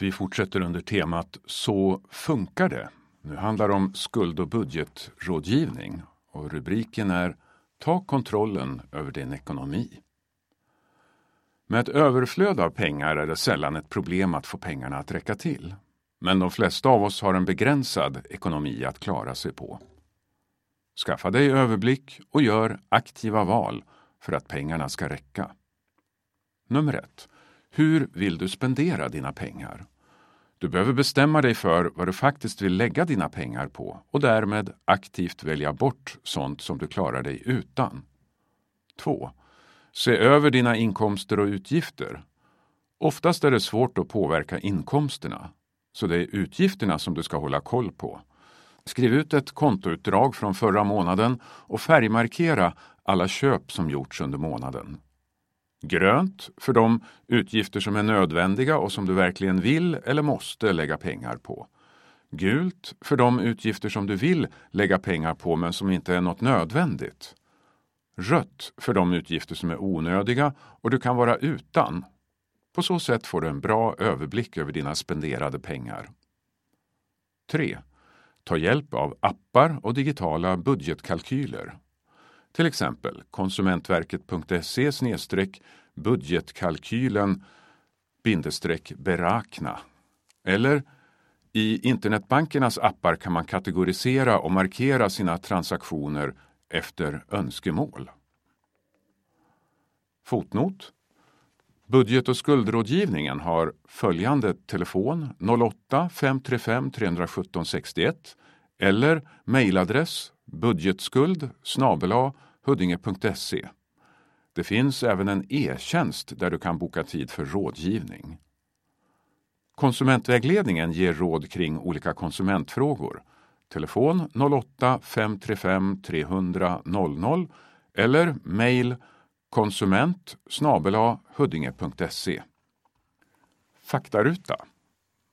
Vi fortsätter under temat Så funkar det. Nu handlar det om skuld och budgetrådgivning och rubriken är Ta kontrollen över din ekonomi. Med ett överflöd av pengar är det sällan ett problem att få pengarna att räcka till. Men de flesta av oss har en begränsad ekonomi att klara sig på. Skaffa dig överblick och gör aktiva val för att pengarna ska räcka. Nummer ett. Hur vill du spendera dina pengar? Du behöver bestämma dig för vad du faktiskt vill lägga dina pengar på och därmed aktivt välja bort sånt som du klarar dig utan. 2. Se över dina inkomster och utgifter. Oftast är det svårt att påverka inkomsterna, så det är utgifterna som du ska hålla koll på. Skriv ut ett kontoutdrag från förra månaden och färgmarkera alla köp som gjorts under månaden. Grönt för de utgifter som är nödvändiga och som du verkligen vill eller måste lägga pengar på. Gult för de utgifter som du vill lägga pengar på men som inte är något nödvändigt. Rött för de utgifter som är onödiga och du kan vara utan. På så sätt får du en bra överblick över dina spenderade pengar. 3. Ta hjälp av appar och digitala budgetkalkyler. Till exempel konsumentverket.se budgetkalkylen berakna. Eller i internetbankernas appar kan man kategorisera och markera sina transaktioner efter önskemål. Fotnot Budget och skuldrådgivningen har följande telefon 08 535 317 61 eller mejladress budgetskuld snabela huddinge.se. Det finns även en e-tjänst där du kan boka tid för rådgivning. Konsumentvägledningen ger råd kring olika konsumentfrågor. Telefon 08 535 300 00 eller mejl konsument huddinge.se. Faktaruta.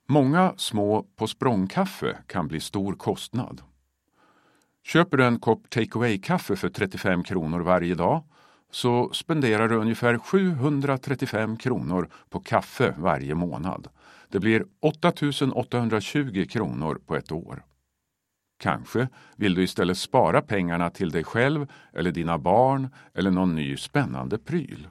Många små På språng-kaffe kan bli stor kostnad. Köper du en kopp take away-kaffe för 35 kronor varje dag så spenderar du ungefär 735 kronor på kaffe varje månad. Det blir 8 820 kronor på ett år. Kanske vill du istället spara pengarna till dig själv eller dina barn eller någon ny spännande pryl.